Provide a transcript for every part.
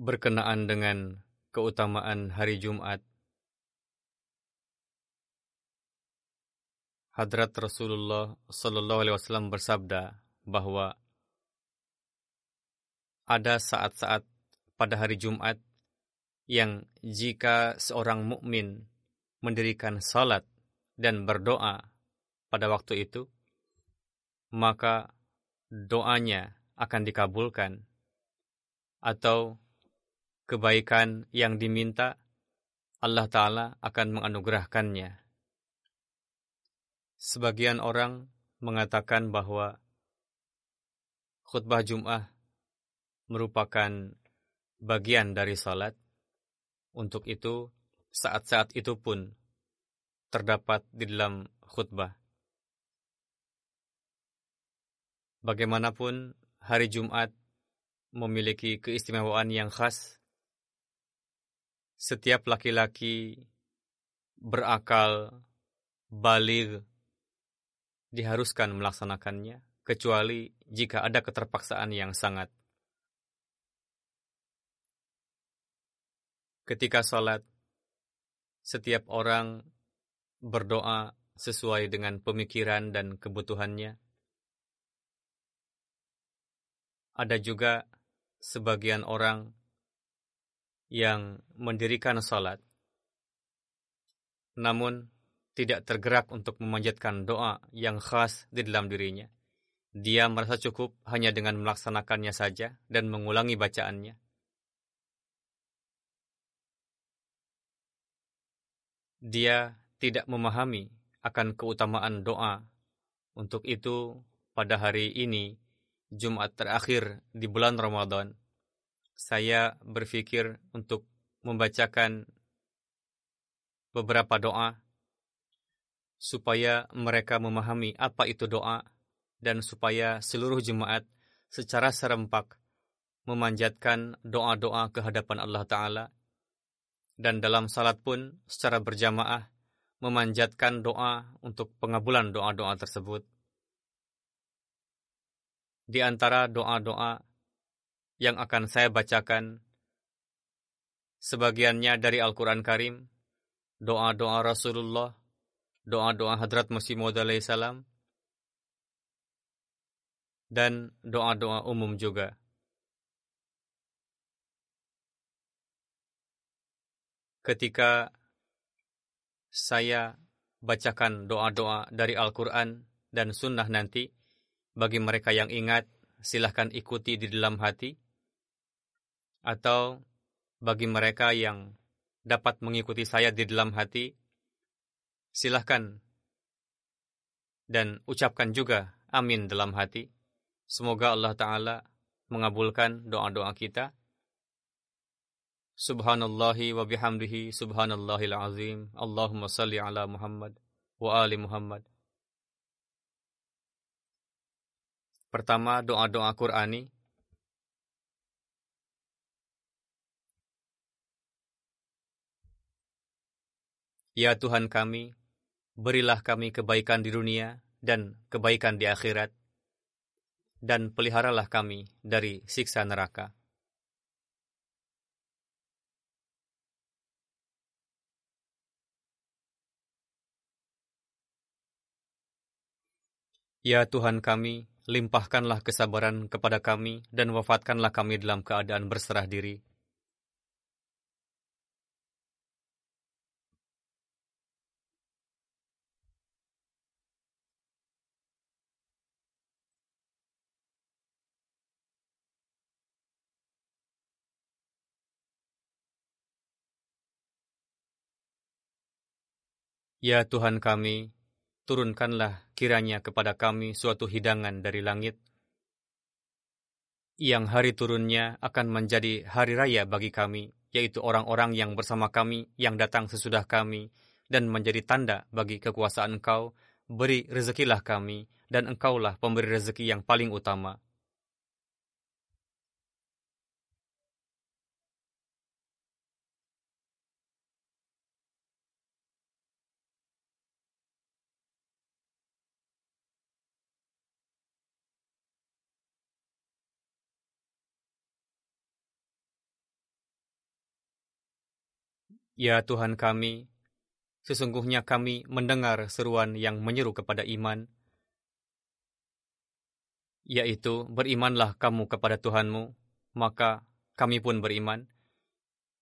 berkenaan dengan keutamaan hari Jumat. Hadrat Rasulullah Sallallahu Alaihi Wasallam bersabda bahwa ada saat-saat pada hari Jumat yang jika seorang mukmin mendirikan salat dan berdoa pada waktu itu, maka doanya akan dikabulkan atau kebaikan yang diminta Allah Ta'ala akan menganugerahkannya. Sebagian orang mengatakan bahwa khutbah Jum'ah merupakan bagian dari salat. Untuk itu, saat-saat itu pun terdapat di dalam khutbah. Bagaimanapun, hari Jumat memiliki keistimewaan yang khas. Setiap laki-laki berakal, baligh, diharuskan melaksanakannya, kecuali jika ada keterpaksaan yang sangat. Ketika sholat, setiap orang berdoa sesuai dengan pemikiran dan kebutuhannya. Ada juga sebagian orang yang mendirikan salat, namun tidak tergerak untuk memanjatkan doa yang khas di dalam dirinya. Dia merasa cukup hanya dengan melaksanakannya saja dan mengulangi bacaannya. Dia tidak memahami akan keutamaan doa. Untuk itu, pada hari ini, Jumat terakhir di bulan Ramadan, saya berpikir untuk membacakan beberapa doa supaya mereka memahami apa itu doa dan supaya seluruh jemaat secara serempak memanjatkan doa-doa ke hadapan Allah Ta'ala dan dalam salat pun secara berjamaah memanjatkan doa untuk pengabulan doa-doa tersebut. Di antara doa-doa yang akan saya bacakan. Sebagiannya dari Al-Quran Karim, doa-doa Rasulullah, doa-doa Hadrat Masih Maud salam, dan doa-doa umum juga. Ketika saya bacakan doa-doa dari Al-Quran dan Sunnah nanti, bagi mereka yang ingat, silahkan ikuti di dalam hati atau bagi mereka yang dapat mengikuti saya di dalam hati, silahkan dan ucapkan juga amin dalam hati. Semoga Allah Ta'ala mengabulkan doa-doa kita. Subhanallahi wa bihamdihi subhanallahil azim. Allahumma salli ala Muhammad wa ali Muhammad. Pertama, doa-doa Qur'ani. Ya Tuhan kami, berilah kami kebaikan di dunia dan kebaikan di akhirat, dan peliharalah kami dari siksa neraka. Ya Tuhan kami, limpahkanlah kesabaran kepada kami dan wafatkanlah kami dalam keadaan berserah diri Ya Tuhan kami, turunkanlah kiranya kepada kami suatu hidangan dari langit, yang hari turunnya akan menjadi hari raya bagi kami, yaitu orang-orang yang bersama kami, yang datang sesudah kami, dan menjadi tanda bagi kekuasaan Engkau, beri rezekilah kami, dan Engkaulah pemberi rezeki yang paling utama. Ya Tuhan kami, sesungguhnya kami mendengar seruan yang menyeru kepada iman, yaitu berimanlah kamu kepada Tuhanmu, maka kami pun beriman.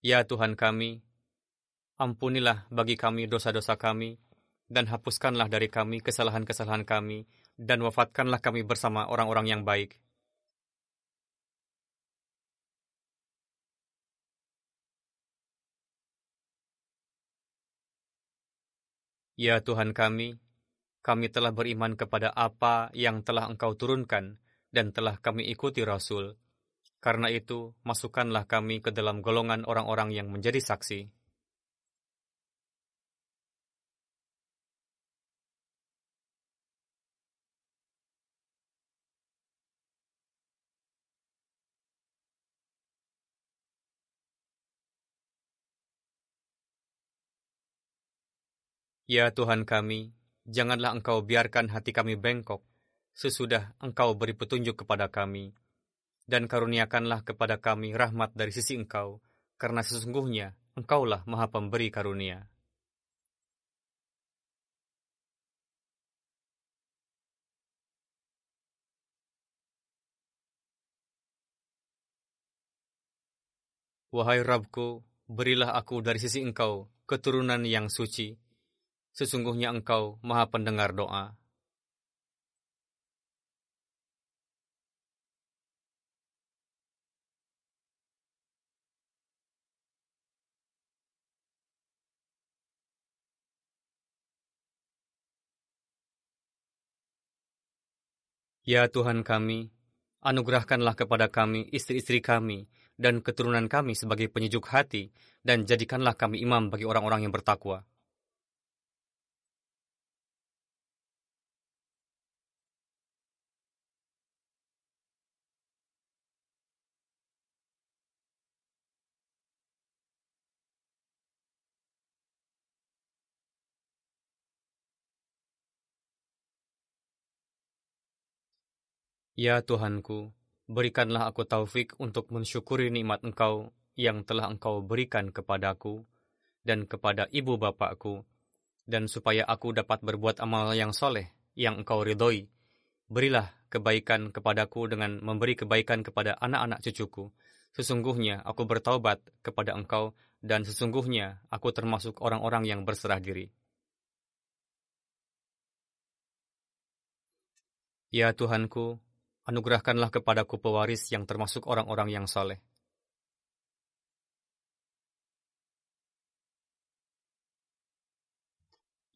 Ya Tuhan kami, ampunilah bagi kami dosa-dosa kami, dan hapuskanlah dari kami kesalahan-kesalahan kami, dan wafatkanlah kami bersama orang-orang yang baik. Ya Tuhan kami, kami telah beriman kepada apa yang telah Engkau turunkan dan telah kami ikuti Rasul. Karena itu, masukkanlah kami ke dalam golongan orang-orang yang menjadi saksi. Ya Tuhan kami, janganlah Engkau biarkan hati kami bengkok sesudah Engkau beri petunjuk kepada kami, dan karuniakanlah kepada kami rahmat dari sisi Engkau, karena sesungguhnya Engkaulah Maha Pemberi karunia. Wahai Rabku, berilah aku dari sisi Engkau keturunan yang suci, Sesungguhnya Engkau Maha Pendengar doa. Ya Tuhan kami, anugerahkanlah kepada kami istri-istri kami dan keturunan kami sebagai penyejuk hati, dan jadikanlah kami imam bagi orang-orang yang bertakwa. Ya Tuhanku, berikanlah aku taufik untuk mensyukuri nikmat Engkau yang telah Engkau berikan kepadaku dan kepada ibu bapakku, dan supaya aku dapat berbuat amal yang soleh yang Engkau ridhoi. Berilah kebaikan kepadaku dengan memberi kebaikan kepada anak-anak cucuku. Sesungguhnya aku bertaubat kepada Engkau, dan sesungguhnya aku termasuk orang-orang yang berserah diri. Ya Tuhanku, anugerahkanlah kepadaku pewaris yang termasuk orang-orang yang saleh.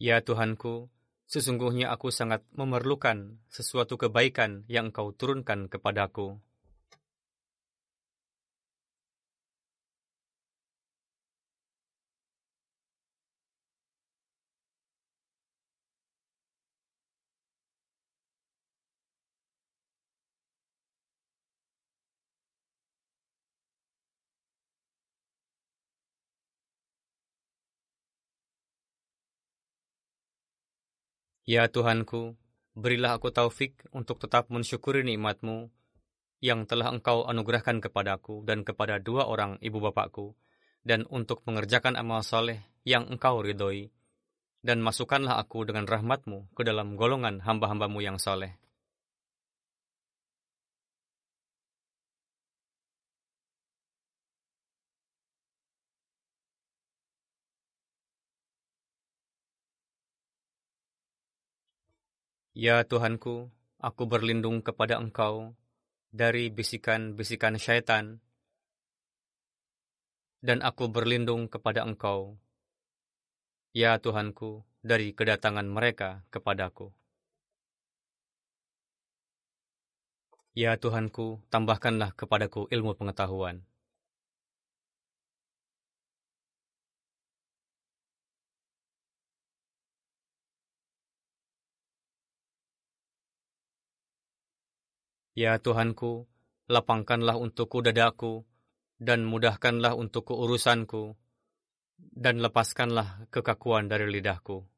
Ya Tuhanku, Sesungguhnya aku sangat memerlukan sesuatu kebaikan yang engkau turunkan kepadaku. Ya Tuhanku, berilah aku taufik untuk tetap mensyukuri nikmatmu yang telah engkau anugerahkan kepadaku dan kepada dua orang ibu bapakku, dan untuk mengerjakan amal soleh yang engkau ridhoi, dan masukkanlah aku dengan rahmatmu ke dalam golongan hamba-hambamu yang soleh. Ya Tuhanku, aku berlindung kepada Engkau dari bisikan-bisikan syaitan, dan aku berlindung kepada Engkau, ya Tuhanku, dari kedatangan mereka kepadaku. Ya Tuhanku, tambahkanlah kepadaku ilmu pengetahuan. Ya Tuhanku, lapangkanlah untukku dadaku, dan mudahkanlah untukku urusanku, dan lepaskanlah kekakuan dari lidahku.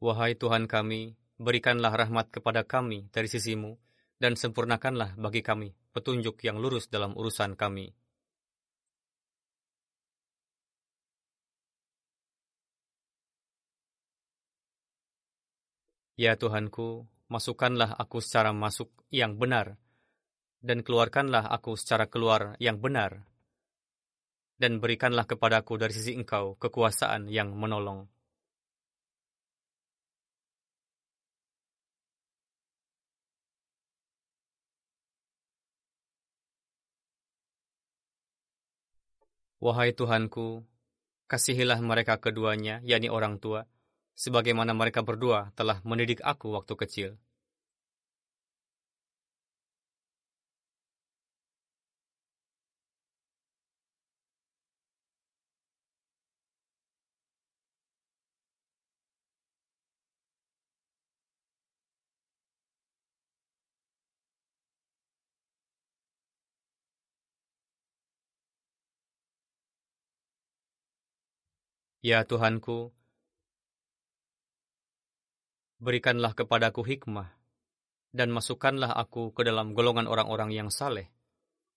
Wahai Tuhan kami, berikanlah rahmat kepada kami dari sisimu, dan sempurnakanlah bagi kami petunjuk yang lurus dalam urusan kami. Ya Tuhanku, masukkanlah aku secara masuk yang benar, dan keluarkanlah aku secara keluar yang benar, dan berikanlah kepadaku dari sisi Engkau kekuasaan yang menolong. Wahai Tuhanku, kasihilah mereka keduanya, yakni orang tua, sebagaimana mereka berdua telah mendidik aku waktu kecil. Ya Tuhanku, berikanlah kepadaku hikmah, dan masukkanlah aku ke dalam golongan orang-orang yang saleh,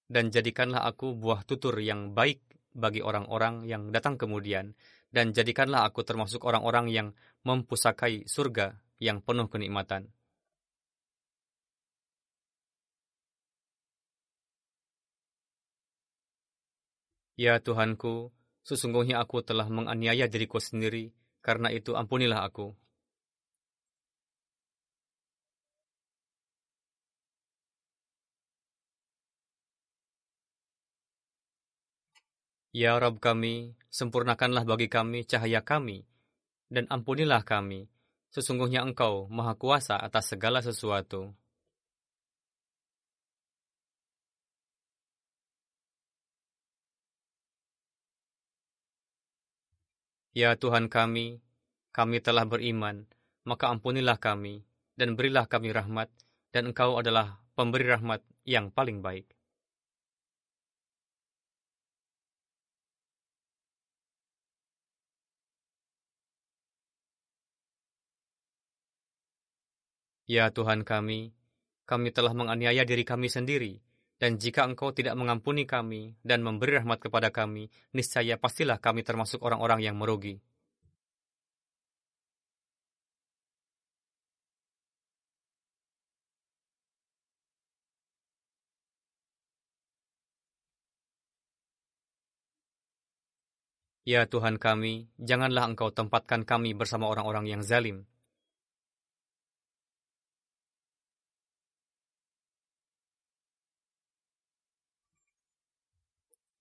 dan jadikanlah aku buah tutur yang baik bagi orang-orang yang datang kemudian, dan jadikanlah aku termasuk orang-orang yang mempusakai surga yang penuh kenikmatan. Ya Tuhanku, Sesungguhnya aku telah menganiaya diriku sendiri, karena itu ampunilah aku. Ya Rabb kami, sempurnakanlah bagi kami cahaya kami, dan ampunilah kami. Sesungguhnya Engkau Maha Kuasa atas segala sesuatu. Ya Tuhan kami, kami telah beriman, maka ampunilah kami, dan berilah kami rahmat, dan Engkau adalah pemberi rahmat yang paling baik. Ya Tuhan kami, kami telah menganiaya diri kami sendiri, dan jika engkau tidak mengampuni kami dan memberi rahmat kepada kami, niscaya pastilah kami termasuk orang-orang yang merugi. Ya Tuhan kami, janganlah Engkau tempatkan kami bersama orang-orang yang zalim,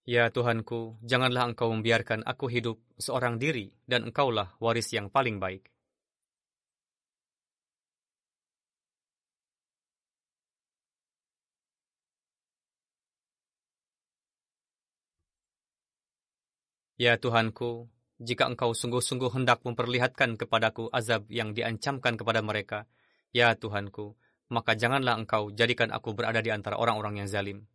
Ya Tuhanku, janganlah Engkau membiarkan aku hidup seorang diri, dan Engkaulah waris yang paling baik. Ya Tuhanku, jika Engkau sungguh-sungguh hendak memperlihatkan kepadaku azab yang diancamkan kepada mereka, ya Tuhanku, maka janganlah Engkau jadikan aku berada di antara orang-orang yang zalim.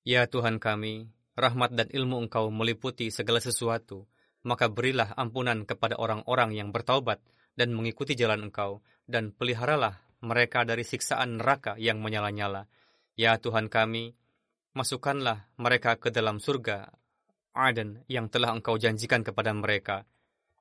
Ya Tuhan kami, rahmat dan ilmu Engkau meliputi segala sesuatu, maka berilah ampunan kepada orang-orang yang bertaubat dan mengikuti jalan Engkau, dan peliharalah mereka dari siksaan neraka yang menyala-nyala. Ya Tuhan kami, masukkanlah mereka ke dalam surga Aden yang telah Engkau janjikan kepada mereka,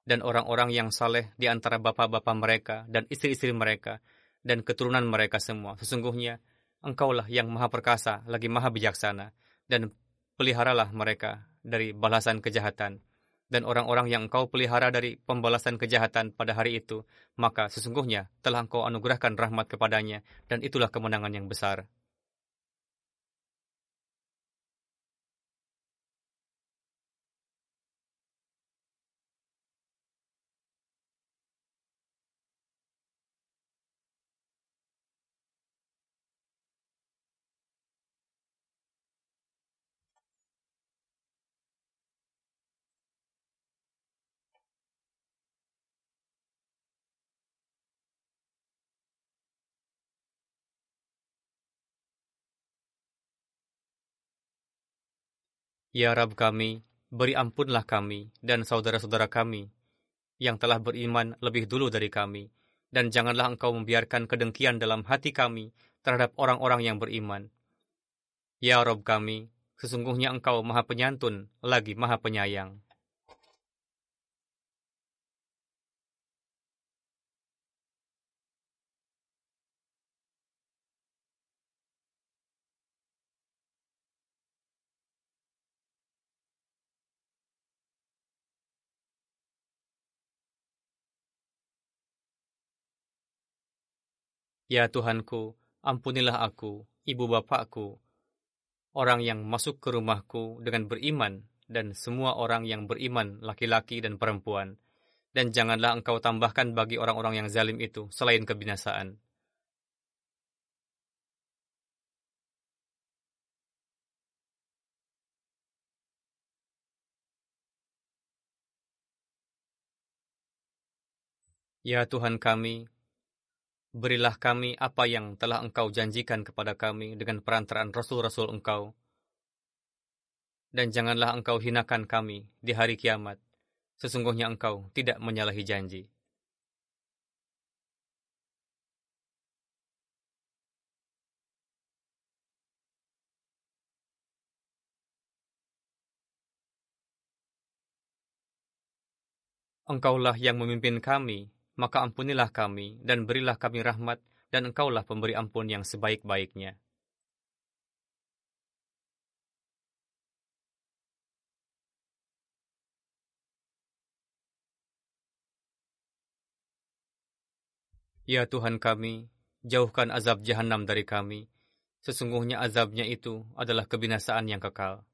dan orang-orang yang saleh di antara bapak-bapak mereka dan istri-istri mereka, dan keturunan mereka semua. Sesungguhnya, Engkaulah yang maha perkasa, lagi maha bijaksana, dan peliharalah mereka dari balasan kejahatan. Dan orang-orang yang engkau pelihara dari pembalasan kejahatan pada hari itu, maka sesungguhnya telah engkau anugerahkan rahmat kepadanya, dan itulah kemenangan yang besar. Ya Rab kami, beri ampunlah kami dan saudara-saudara kami yang telah beriman lebih dulu dari kami, dan janganlah engkau membiarkan kedengkian dalam hati kami terhadap orang-orang yang beriman. Ya Rob kami, sesungguhnya engkau maha penyantun, lagi maha penyayang. Ya Tuhanku, ampunilah aku, ibu bapakku, orang yang masuk ke rumahku dengan beriman, dan semua orang yang beriman, laki-laki dan perempuan. Dan janganlah engkau tambahkan bagi orang-orang yang zalim itu selain kebinasaan. Ya Tuhan kami, Berilah kami apa yang telah Engkau janjikan kepada kami dengan perantaraan Rasul-Rasul Engkau. Dan janganlah Engkau hinakan kami di hari kiamat. Sesungguhnya Engkau tidak menyalahi janji. Engkaulah yang memimpin kami maka ampunilah kami dan berilah kami rahmat, dan engkaulah pemberi ampun yang sebaik-baiknya. Ya Tuhan kami, jauhkan azab jahanam dari kami. Sesungguhnya azabnya itu adalah kebinasaan yang kekal.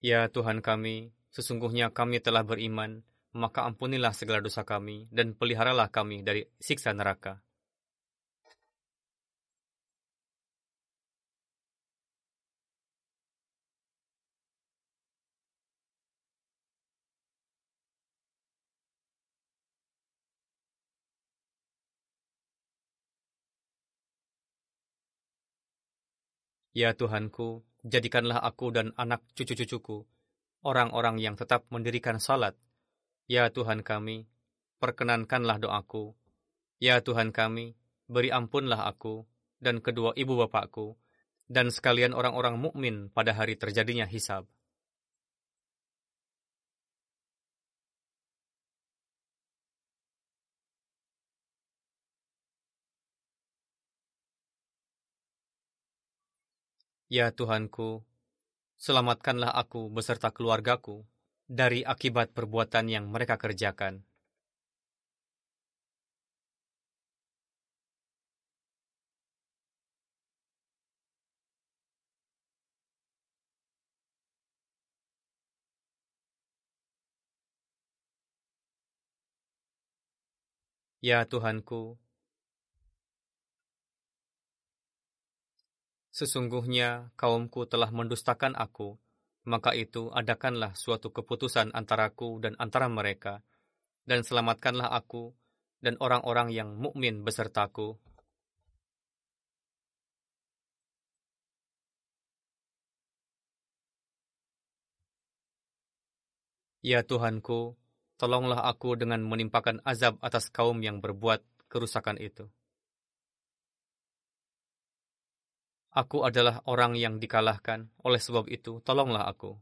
Ya Tuhan kami, sesungguhnya kami telah beriman, maka ampunilah segala dosa kami dan peliharalah kami dari siksa neraka. Ya Tuhanku, jadikanlah aku dan anak cucu-cucuku orang-orang yang tetap mendirikan salat. Ya Tuhan kami, perkenankanlah doaku. Ya Tuhan kami, beri ampunlah aku dan kedua ibu bapakku dan sekalian orang-orang mukmin pada hari terjadinya hisab. Ya Tuhanku, selamatkanlah aku beserta keluargaku dari akibat perbuatan yang mereka kerjakan. Ya Tuhanku, Sesungguhnya kaumku telah mendustakan aku, maka itu adakanlah suatu keputusan antaraku dan antara mereka, dan selamatkanlah aku dan orang-orang yang mukmin besertaku. Ya Tuhanku, tolonglah aku dengan menimpakan azab atas kaum yang berbuat kerusakan itu. Aku adalah orang yang dikalahkan, oleh sebab itu tolonglah aku.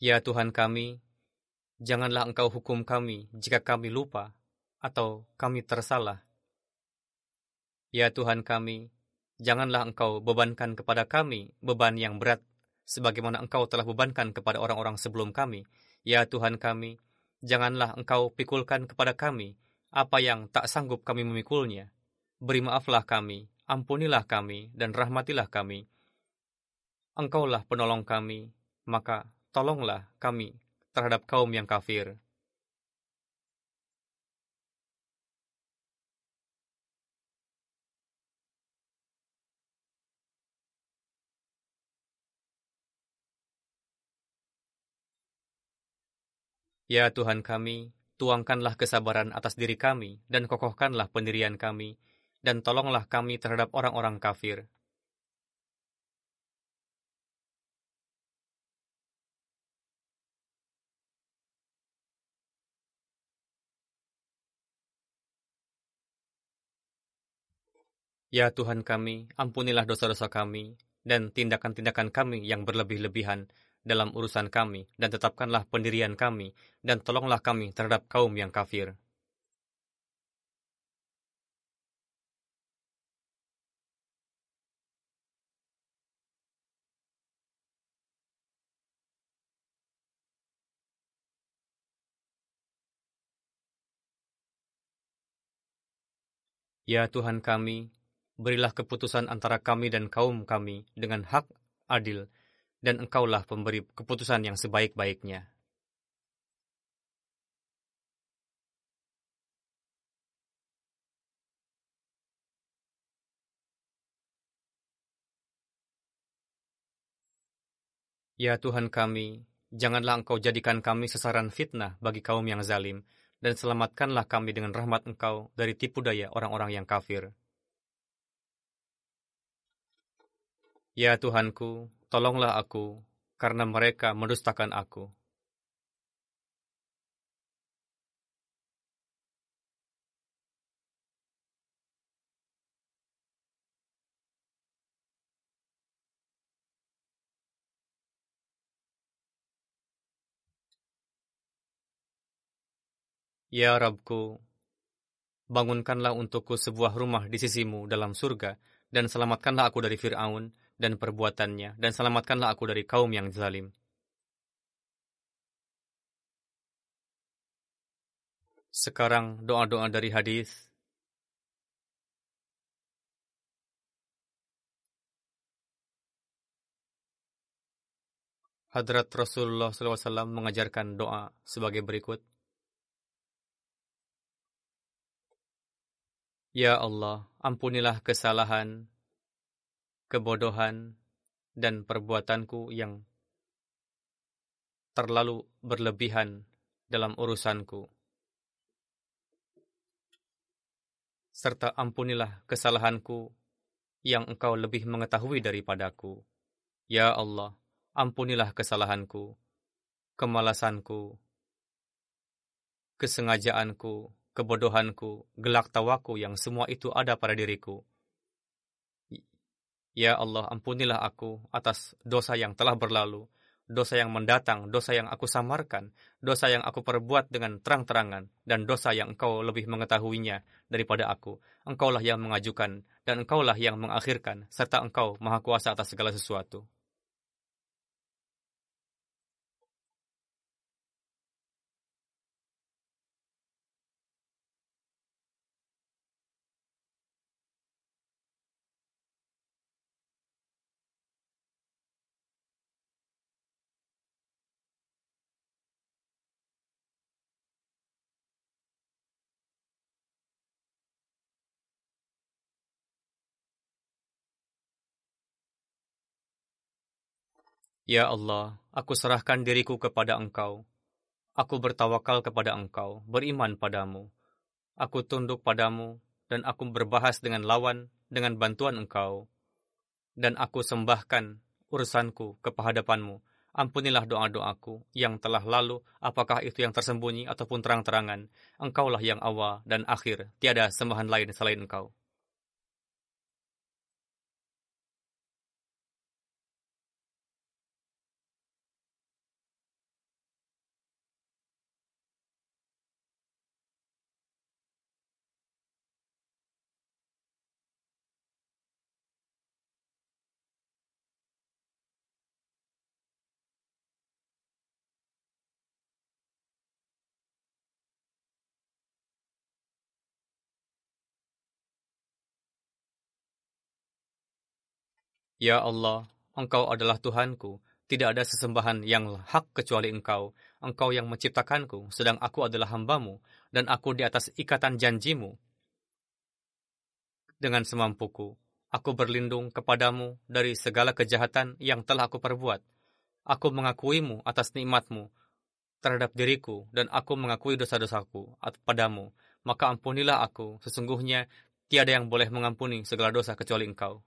Ya Tuhan kami, janganlah Engkau hukum kami jika kami lupa atau kami tersalah. Ya Tuhan kami, janganlah Engkau bebankan kepada kami beban yang berat sebagaimana Engkau telah bebankan kepada orang-orang sebelum kami. Ya Tuhan kami, janganlah Engkau pikulkan kepada kami apa yang tak sanggup kami memikulnya. Beri maaflah kami, ampunilah kami, dan rahmatilah kami. Engkaulah penolong kami, maka tolonglah kami terhadap kaum yang kafir. Ya Tuhan kami, tuangkanlah kesabaran atas diri kami, dan kokohkanlah pendirian kami, dan tolonglah kami terhadap orang-orang kafir. Ya Tuhan kami, ampunilah dosa-dosa kami dan tindakan-tindakan kami yang berlebih-lebihan dalam urusan kami, dan tetapkanlah pendirian kami, dan tolonglah kami terhadap kaum yang kafir. Ya Tuhan kami, berilah keputusan antara kami dan kaum kami dengan hak adil, dan engkaulah pemberi keputusan yang sebaik-baiknya. Ya Tuhan kami, janganlah Engkau jadikan kami sasaran fitnah bagi kaum yang zalim, dan selamatkanlah kami dengan rahmat Engkau dari tipu daya orang-orang yang kafir. Ya Tuhanku, tolonglah aku, karena mereka mendustakan aku. Ya Rabku, bangunkanlah untukku sebuah rumah di sisimu dalam surga, dan selamatkanlah aku dari Fir'aun, dan perbuatannya, dan selamatkanlah aku dari kaum yang zalim. Sekarang doa-doa dari hadis. Hadrat Rasulullah SAW mengajarkan doa sebagai berikut. Ya Allah, ampunilah kesalahan, kebodohan, dan perbuatanku yang terlalu berlebihan dalam urusanku. Serta ampunilah kesalahanku yang engkau lebih mengetahui daripadaku. Ya Allah, ampunilah kesalahanku, kemalasanku, kesengajaanku, kebodohanku, gelak tawaku yang semua itu ada pada diriku. Ya Allah, ampunilah aku atas dosa yang telah berlalu, dosa yang mendatang, dosa yang aku samarkan, dosa yang aku perbuat dengan terang-terangan, dan dosa yang engkau lebih mengetahuinya daripada aku. Engkaulah yang mengajukan, dan engkaulah yang mengakhirkan, serta engkau maha kuasa atas segala sesuatu. Ya Allah, aku serahkan diriku kepada Engkau. Aku bertawakal kepada Engkau, beriman padamu. Aku tunduk padamu, dan aku berbahas dengan lawan dengan bantuan Engkau. Dan aku sembahkan urusanku kepadapanmu. Ampunilah doa-doaku yang telah lalu, apakah itu yang tersembunyi ataupun terang-terangan. Engkaulah yang awal dan akhir, tiada sembahan lain selain Engkau. Ya Allah, Engkau adalah Tuhanku. Tidak ada sesembahan yang hak kecuali Engkau. Engkau yang menciptakanku, sedang aku adalah hambamu, dan aku di atas ikatan janjimu. Dengan semampuku, aku berlindung kepadamu dari segala kejahatan yang telah aku perbuat. Aku mengakuimu atas nikmatmu terhadap diriku, dan aku mengakui dosa-dosaku padamu. Maka ampunilah aku, sesungguhnya tiada yang boleh mengampuni segala dosa kecuali engkau.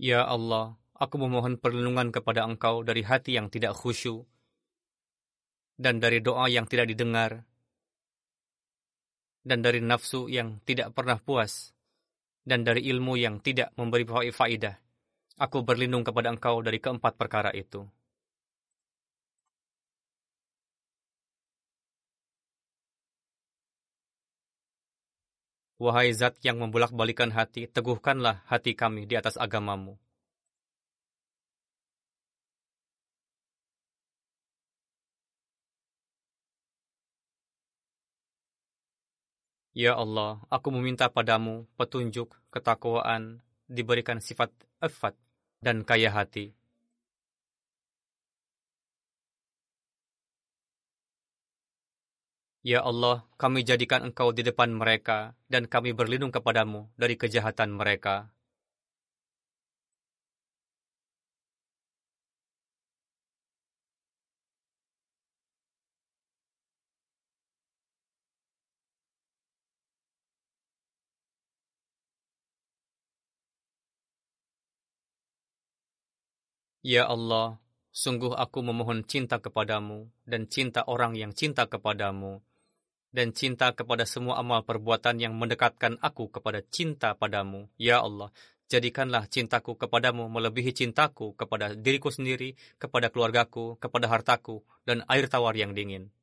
Ya Allah, aku memohon perlindungan kepada Engkau dari hati yang tidak khusyuk dan dari doa yang tidak didengar dan dari nafsu yang tidak pernah puas dan dari ilmu yang tidak memberi faidah. Aku berlindung kepada Engkau dari keempat perkara itu. Wahai zat yang membolak-balikan hati, teguhkanlah hati kami di atas agamamu. Ya Allah, aku meminta padamu petunjuk, ketakwaan, diberikan sifat efat dan kaya hati. Ya Allah, kami jadikan Engkau di depan mereka, dan kami berlindung kepadamu dari kejahatan mereka. Ya Allah, sungguh aku memohon cinta kepadamu dan cinta orang yang cinta kepadamu dan cinta kepada semua amal perbuatan yang mendekatkan aku kepada cinta padamu. Ya Allah, jadikanlah cintaku kepadamu melebihi cintaku kepada diriku sendiri, kepada keluargaku, kepada hartaku, dan air tawar yang dingin.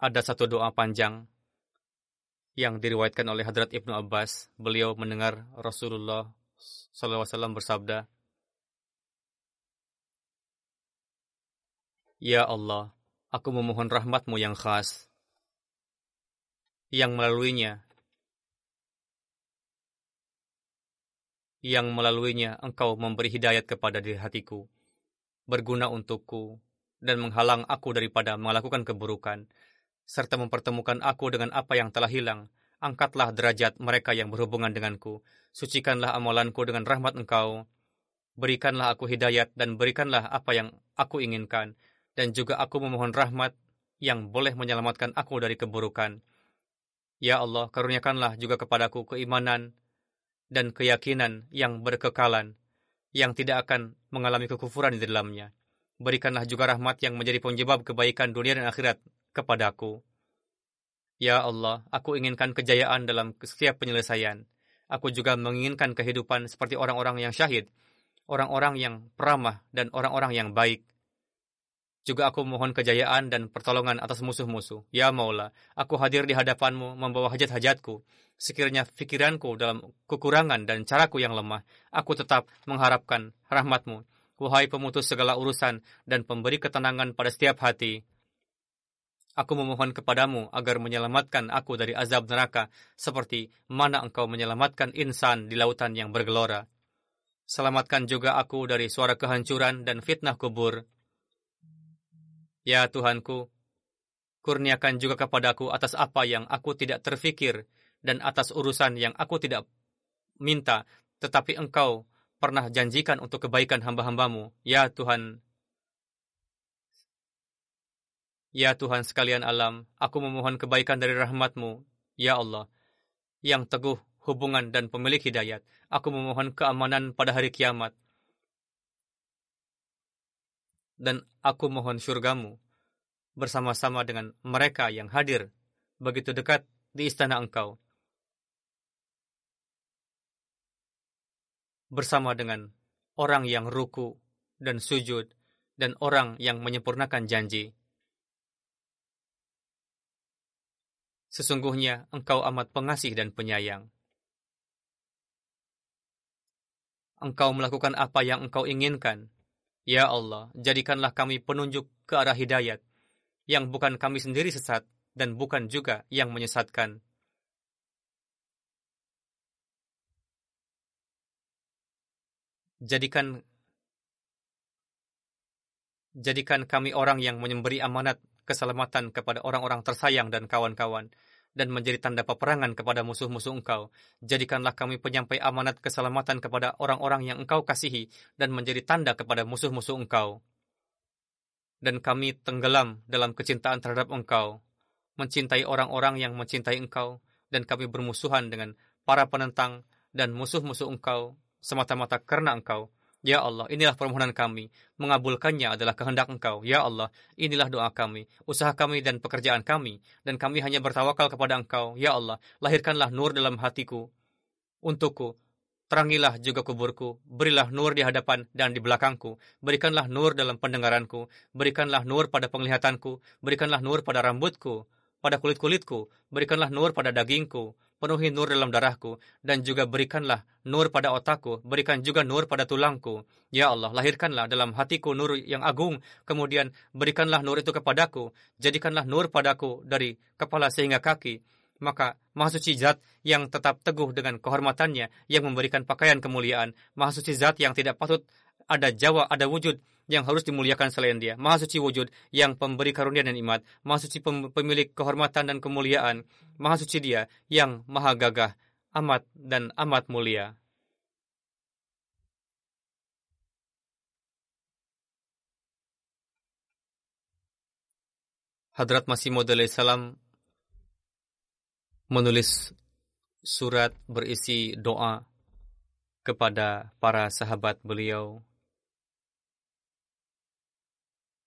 Ada satu doa panjang yang diriwayatkan oleh Hadrat Ibnu Abbas, beliau mendengar Rasulullah SAW bersabda, Ya Allah, aku memohon rahmatmu yang khas, yang melaluinya, yang melaluinya engkau memberi hidayat kepada diri hatiku, berguna untukku, dan menghalang aku daripada melakukan keburukan, serta mempertemukan aku dengan apa yang telah hilang. Angkatlah derajat mereka yang berhubungan denganku. Sucikanlah amalanku dengan rahmat engkau. Berikanlah aku hidayat dan berikanlah apa yang aku inginkan dan juga aku memohon rahmat yang boleh menyelamatkan aku dari keburukan. Ya Allah, karuniakanlah juga kepadaku keimanan dan keyakinan yang berkekalan, yang tidak akan mengalami kekufuran di dalamnya. Berikanlah juga rahmat yang menjadi penyebab kebaikan dunia dan akhirat kepadaku. Ya Allah, aku inginkan kejayaan dalam setiap penyelesaian. Aku juga menginginkan kehidupan seperti orang-orang yang syahid, orang-orang yang peramah, dan orang-orang yang baik. Juga aku mohon kejayaan dan pertolongan atas musuh-musuh. Ya Maula, aku hadir di hadapanmu membawa hajat-hajatku. Sekiranya pikiranku dalam kekurangan dan caraku yang lemah, aku tetap mengharapkan rahmatmu. Wahai pemutus segala urusan dan pemberi ketenangan pada setiap hati. Aku memohon kepadamu agar menyelamatkan aku dari azab neraka, seperti mana engkau menyelamatkan insan di lautan yang bergelora. Selamatkan juga aku dari suara kehancuran dan fitnah kubur Ya Tuhanku, kurniakan juga kepadaku atas apa yang aku tidak terfikir dan atas urusan yang aku tidak minta, tetapi Engkau pernah janjikan untuk kebaikan hamba-hambamu. Ya Tuhan, Ya Tuhan sekalian alam, aku memohon kebaikan dari rahmatmu, Ya Allah, yang teguh hubungan dan pemilik hidayat. Aku memohon keamanan pada hari kiamat, dan aku mohon syurgamu bersama-sama dengan mereka yang hadir begitu dekat di istana engkau. Bersama dengan orang yang ruku dan sujud dan orang yang menyempurnakan janji. Sesungguhnya engkau amat pengasih dan penyayang. Engkau melakukan apa yang engkau inginkan Ya Allah, jadikanlah kami penunjuk ke arah hidayat, yang bukan kami sendiri sesat dan bukan juga yang menyesatkan. Jadikan jadikan kami orang yang memberi amanat keselamatan kepada orang-orang tersayang dan kawan-kawan, dan menjadi tanda peperangan kepada musuh-musuh engkau. Jadikanlah kami penyampai amanat keselamatan kepada orang-orang yang engkau kasihi dan menjadi tanda kepada musuh-musuh engkau. Dan kami tenggelam dalam kecintaan terhadap engkau, mencintai orang-orang yang mencintai engkau, dan kami bermusuhan dengan para penentang dan musuh-musuh engkau semata-mata karena engkau Ya Allah, inilah permohonan kami. Mengabulkannya adalah kehendak Engkau. Ya Allah, inilah doa kami, usaha kami dan pekerjaan kami, dan kami hanya bertawakal kepada Engkau. Ya Allah, lahirkanlah nur dalam hatiku untukku. Terangilah juga kuburku, berilah nur di hadapan dan di belakangku, berikanlah nur dalam pendengaranku, berikanlah nur pada penglihatanku, berikanlah nur pada rambutku, pada kulit-kulitku, berikanlah nur pada dagingku, penuhi nur dalam darahku, dan juga berikanlah nur pada otakku, berikan juga nur pada tulangku. Ya Allah, lahirkanlah dalam hatiku nur yang agung, kemudian berikanlah nur itu kepadaku, jadikanlah nur padaku dari kepala sehingga kaki. Maka Maha Suci Zat yang tetap teguh dengan kehormatannya, yang memberikan pakaian kemuliaan, Maha Suci Zat yang tidak patut ada jawa, ada wujud, yang harus dimuliakan selain dia. Maha suci wujud yang pemberi karunia dan imat. Maha suci pemilik kehormatan dan kemuliaan. Maha suci dia yang maha gagah, amat dan amat mulia. Hadrat Masih Maud salam menulis surat berisi doa kepada para sahabat beliau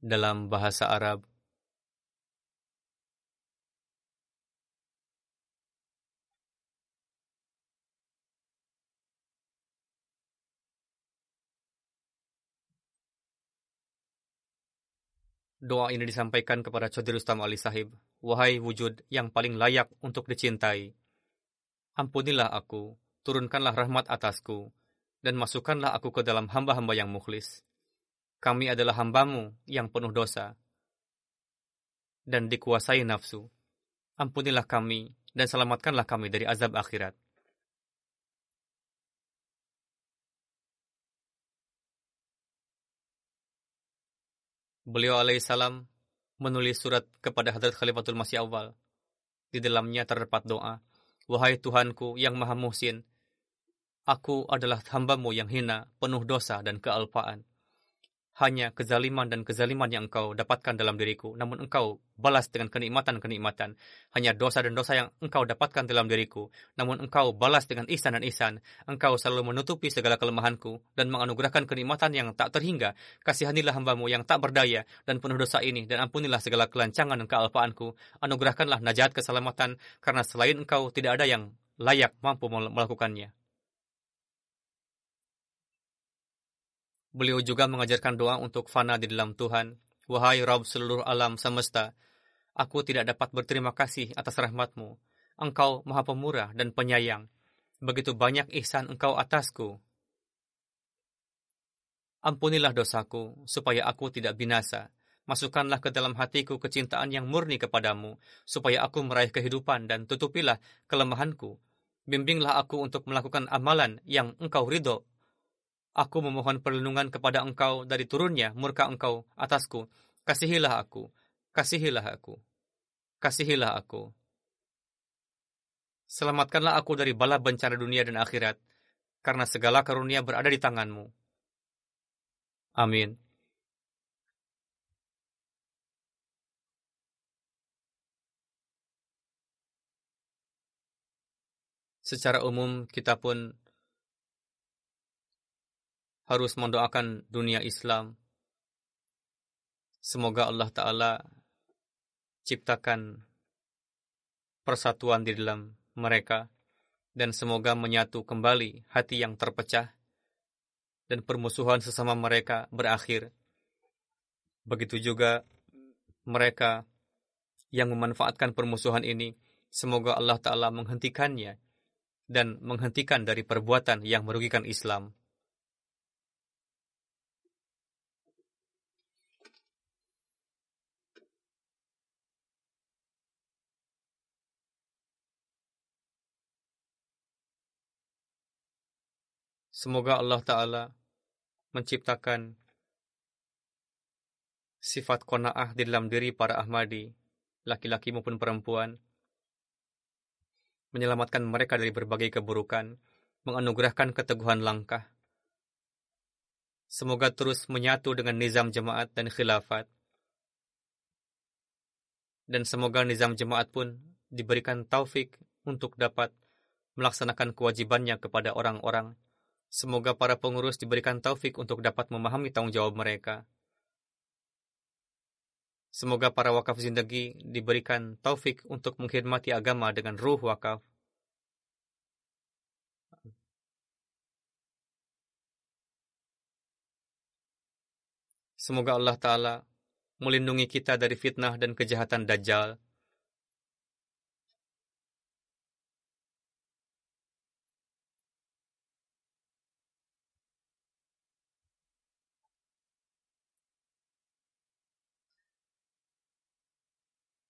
dalam bahasa Arab. Doa ini disampaikan kepada Chaudhry Rustam Ali Sahib. Wahai wujud yang paling layak untuk dicintai. Ampunilah aku, turunkanlah rahmat atasku, dan masukkanlah aku ke dalam hamba-hamba yang mukhlis. Kami adalah hambamu yang penuh dosa dan dikuasai nafsu. Ampunilah kami dan selamatkanlah kami dari azab akhirat. Beliau alaihissalam menulis surat kepada Hadrat Khalifatul Masih Awal. Di dalamnya terdapat doa, Wahai Tuhanku yang maha muhsin, aku adalah hambamu yang hina, penuh dosa dan kealpaan hanya kezaliman dan kezaliman yang engkau dapatkan dalam diriku, namun engkau balas dengan kenikmatan-kenikmatan. Hanya dosa dan dosa yang engkau dapatkan dalam diriku, namun engkau balas dengan ihsan dan ihsan. Engkau selalu menutupi segala kelemahanku dan menganugerahkan kenikmatan yang tak terhingga. Kasihanilah hambamu yang tak berdaya dan penuh dosa ini, dan ampunilah segala kelancangan dan kealpaanku. Anugerahkanlah najat keselamatan, karena selain engkau tidak ada yang layak mampu melakukannya. Beliau juga mengajarkan doa untuk fana di dalam Tuhan. Wahai Rabb seluruh alam semesta, aku tidak dapat berterima kasih atas rahmatmu. Engkau maha pemurah dan penyayang. Begitu banyak ihsan engkau atasku. Ampunilah dosaku, supaya aku tidak binasa. Masukkanlah ke dalam hatiku kecintaan yang murni kepadamu, supaya aku meraih kehidupan dan tutupilah kelemahanku. Bimbinglah aku untuk melakukan amalan yang engkau ridho Aku memohon perlindungan kepada engkau dari turunnya murka engkau atasku. Kasihilah aku, kasihilah aku, kasihilah aku. Selamatkanlah aku dari bala bencana dunia dan akhirat, karena segala karunia berada di tanganmu. Amin. Secara umum, kita pun harus mendoakan dunia Islam. Semoga Allah Ta'ala ciptakan persatuan di dalam mereka dan semoga menyatu kembali hati yang terpecah dan permusuhan sesama mereka berakhir. Begitu juga mereka yang memanfaatkan permusuhan ini, semoga Allah Ta'ala menghentikannya dan menghentikan dari perbuatan yang merugikan Islam. Semoga Allah Ta'ala menciptakan sifat kona'ah di dalam diri para Ahmadi, laki-laki maupun perempuan, menyelamatkan mereka dari berbagai keburukan, menganugerahkan keteguhan langkah. Semoga terus menyatu dengan nizam jemaat dan khilafat. Dan semoga nizam jemaat pun diberikan taufik untuk dapat melaksanakan kewajibannya kepada orang-orang Semoga para pengurus diberikan taufik untuk dapat memahami tanggung jawab mereka. Semoga para wakaf zindagi diberikan taufik untuk mengkhidmati agama dengan ruh wakaf. Semoga Allah Ta'ala melindungi kita dari fitnah dan kejahatan Dajjal.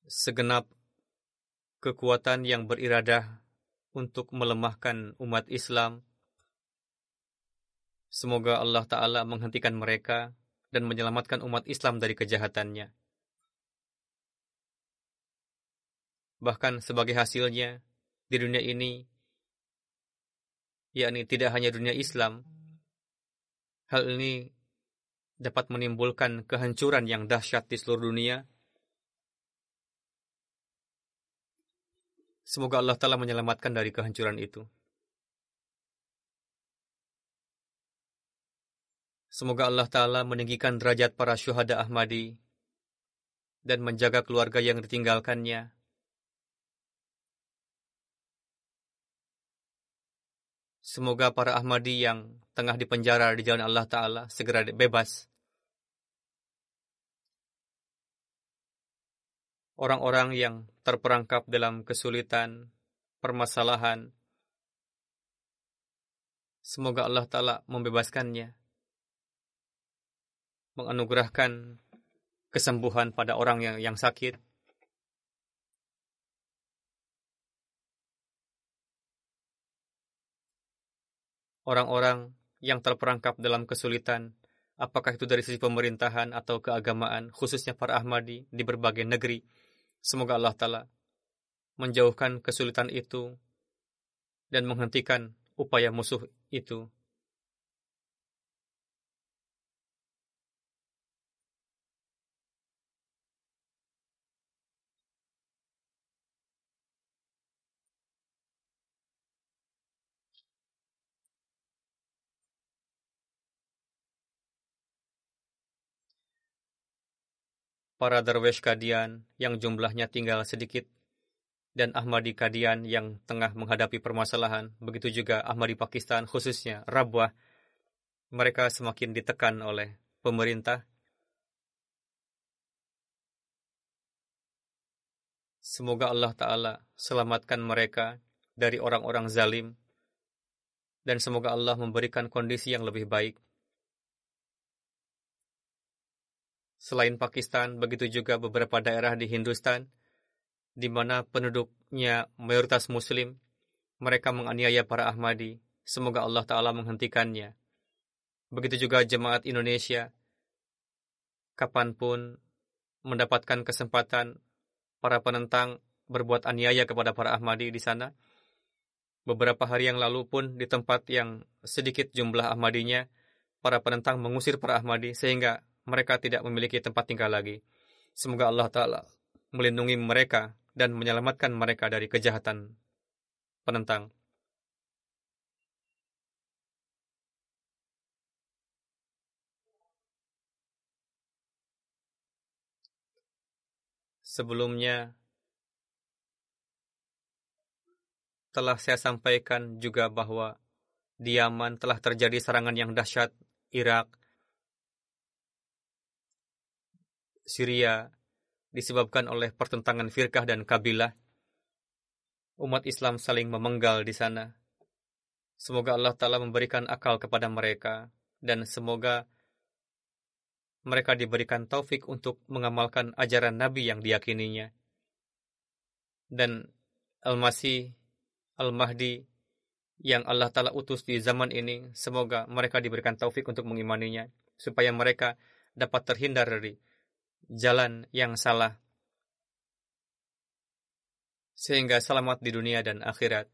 Segenap kekuatan yang beriradah untuk melemahkan umat Islam. Semoga Allah Ta'ala menghentikan mereka dan menyelamatkan umat Islam dari kejahatannya. Bahkan sebagai hasilnya, di dunia ini, yakni tidak hanya dunia Islam, hal ini dapat menimbulkan kehancuran yang dahsyat di seluruh dunia, Semoga Allah Ta'ala menyelamatkan dari kehancuran itu. Semoga Allah Ta'ala meninggikan derajat para syuhada Ahmadi dan menjaga keluarga yang ditinggalkannya. Semoga para Ahmadi yang tengah dipenjara di jalan Allah Ta'ala segera bebas orang-orang yang terperangkap dalam kesulitan, permasalahan. Semoga Allah Ta'ala membebaskannya, menganugerahkan kesembuhan pada orang yang, yang sakit, orang-orang yang terperangkap dalam kesulitan, apakah itu dari sisi pemerintahan atau keagamaan, khususnya para Ahmadi di berbagai negeri. Semoga Allah Ta'ala menjauhkan kesulitan itu dan menghentikan upaya musuh itu para derwish Kadian yang jumlahnya tinggal sedikit, dan Ahmadi Kadian yang tengah menghadapi permasalahan, begitu juga Ahmadi Pakistan khususnya Rabwah, mereka semakin ditekan oleh pemerintah. Semoga Allah Ta'ala selamatkan mereka dari orang-orang zalim, dan semoga Allah memberikan kondisi yang lebih baik Selain Pakistan, begitu juga beberapa daerah di Hindustan, di mana penduduknya mayoritas Muslim, mereka menganiaya para Ahmadi. Semoga Allah Ta'ala menghentikannya. Begitu juga jemaat Indonesia, kapan pun mendapatkan kesempatan para penentang berbuat aniaya kepada para Ahmadi di sana. Beberapa hari yang lalu pun di tempat yang sedikit jumlah Ahmadinya, para penentang mengusir para Ahmadi sehingga mereka tidak memiliki tempat tinggal lagi. Semoga Allah Ta'ala melindungi mereka dan menyelamatkan mereka dari kejahatan penentang. Sebelumnya telah saya sampaikan juga bahwa di Yaman telah terjadi serangan yang dahsyat Irak Syria disebabkan oleh pertentangan firkah dan kabilah. Umat Islam saling memenggal di sana. Semoga Allah Ta'ala memberikan akal kepada mereka dan semoga mereka diberikan taufik untuk mengamalkan ajaran Nabi yang diyakininya. Dan Al-Masih, Al-Mahdi yang Allah Ta'ala utus di zaman ini, semoga mereka diberikan taufik untuk mengimaninya, supaya mereka dapat terhindar dari jalan yang salah sehingga selamat di dunia dan akhirat.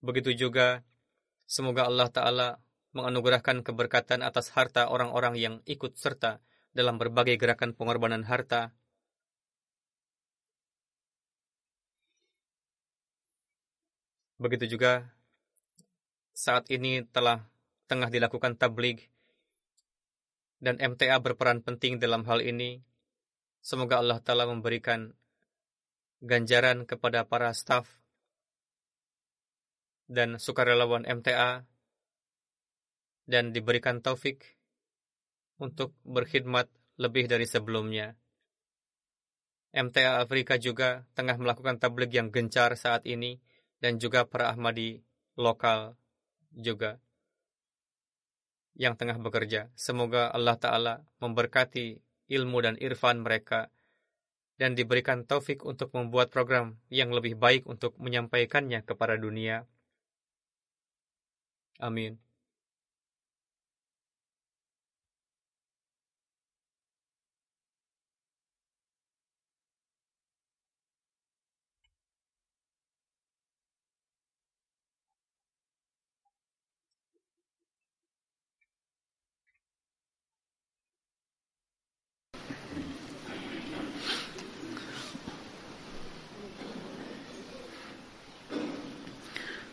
Begitu juga, semoga Allah Ta'ala menganugerahkan keberkatan atas harta orang-orang yang ikut serta dalam berbagai gerakan pengorbanan harta. Begitu juga saat ini telah tengah dilakukan tablig dan MTA berperan penting dalam hal ini. Semoga Allah Ta'ala memberikan ganjaran kepada para staf dan sukarelawan MTA dan diberikan taufik untuk berkhidmat lebih dari sebelumnya. MTA Afrika juga tengah melakukan tabligh yang gencar saat ini dan juga para Ahmadi lokal juga yang tengah bekerja. Semoga Allah Ta'ala memberkati ilmu dan irfan mereka dan diberikan taufik untuk membuat program yang lebih baik untuk menyampaikannya kepada dunia. Amin.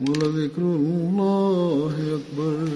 ولذكر الله أكبر.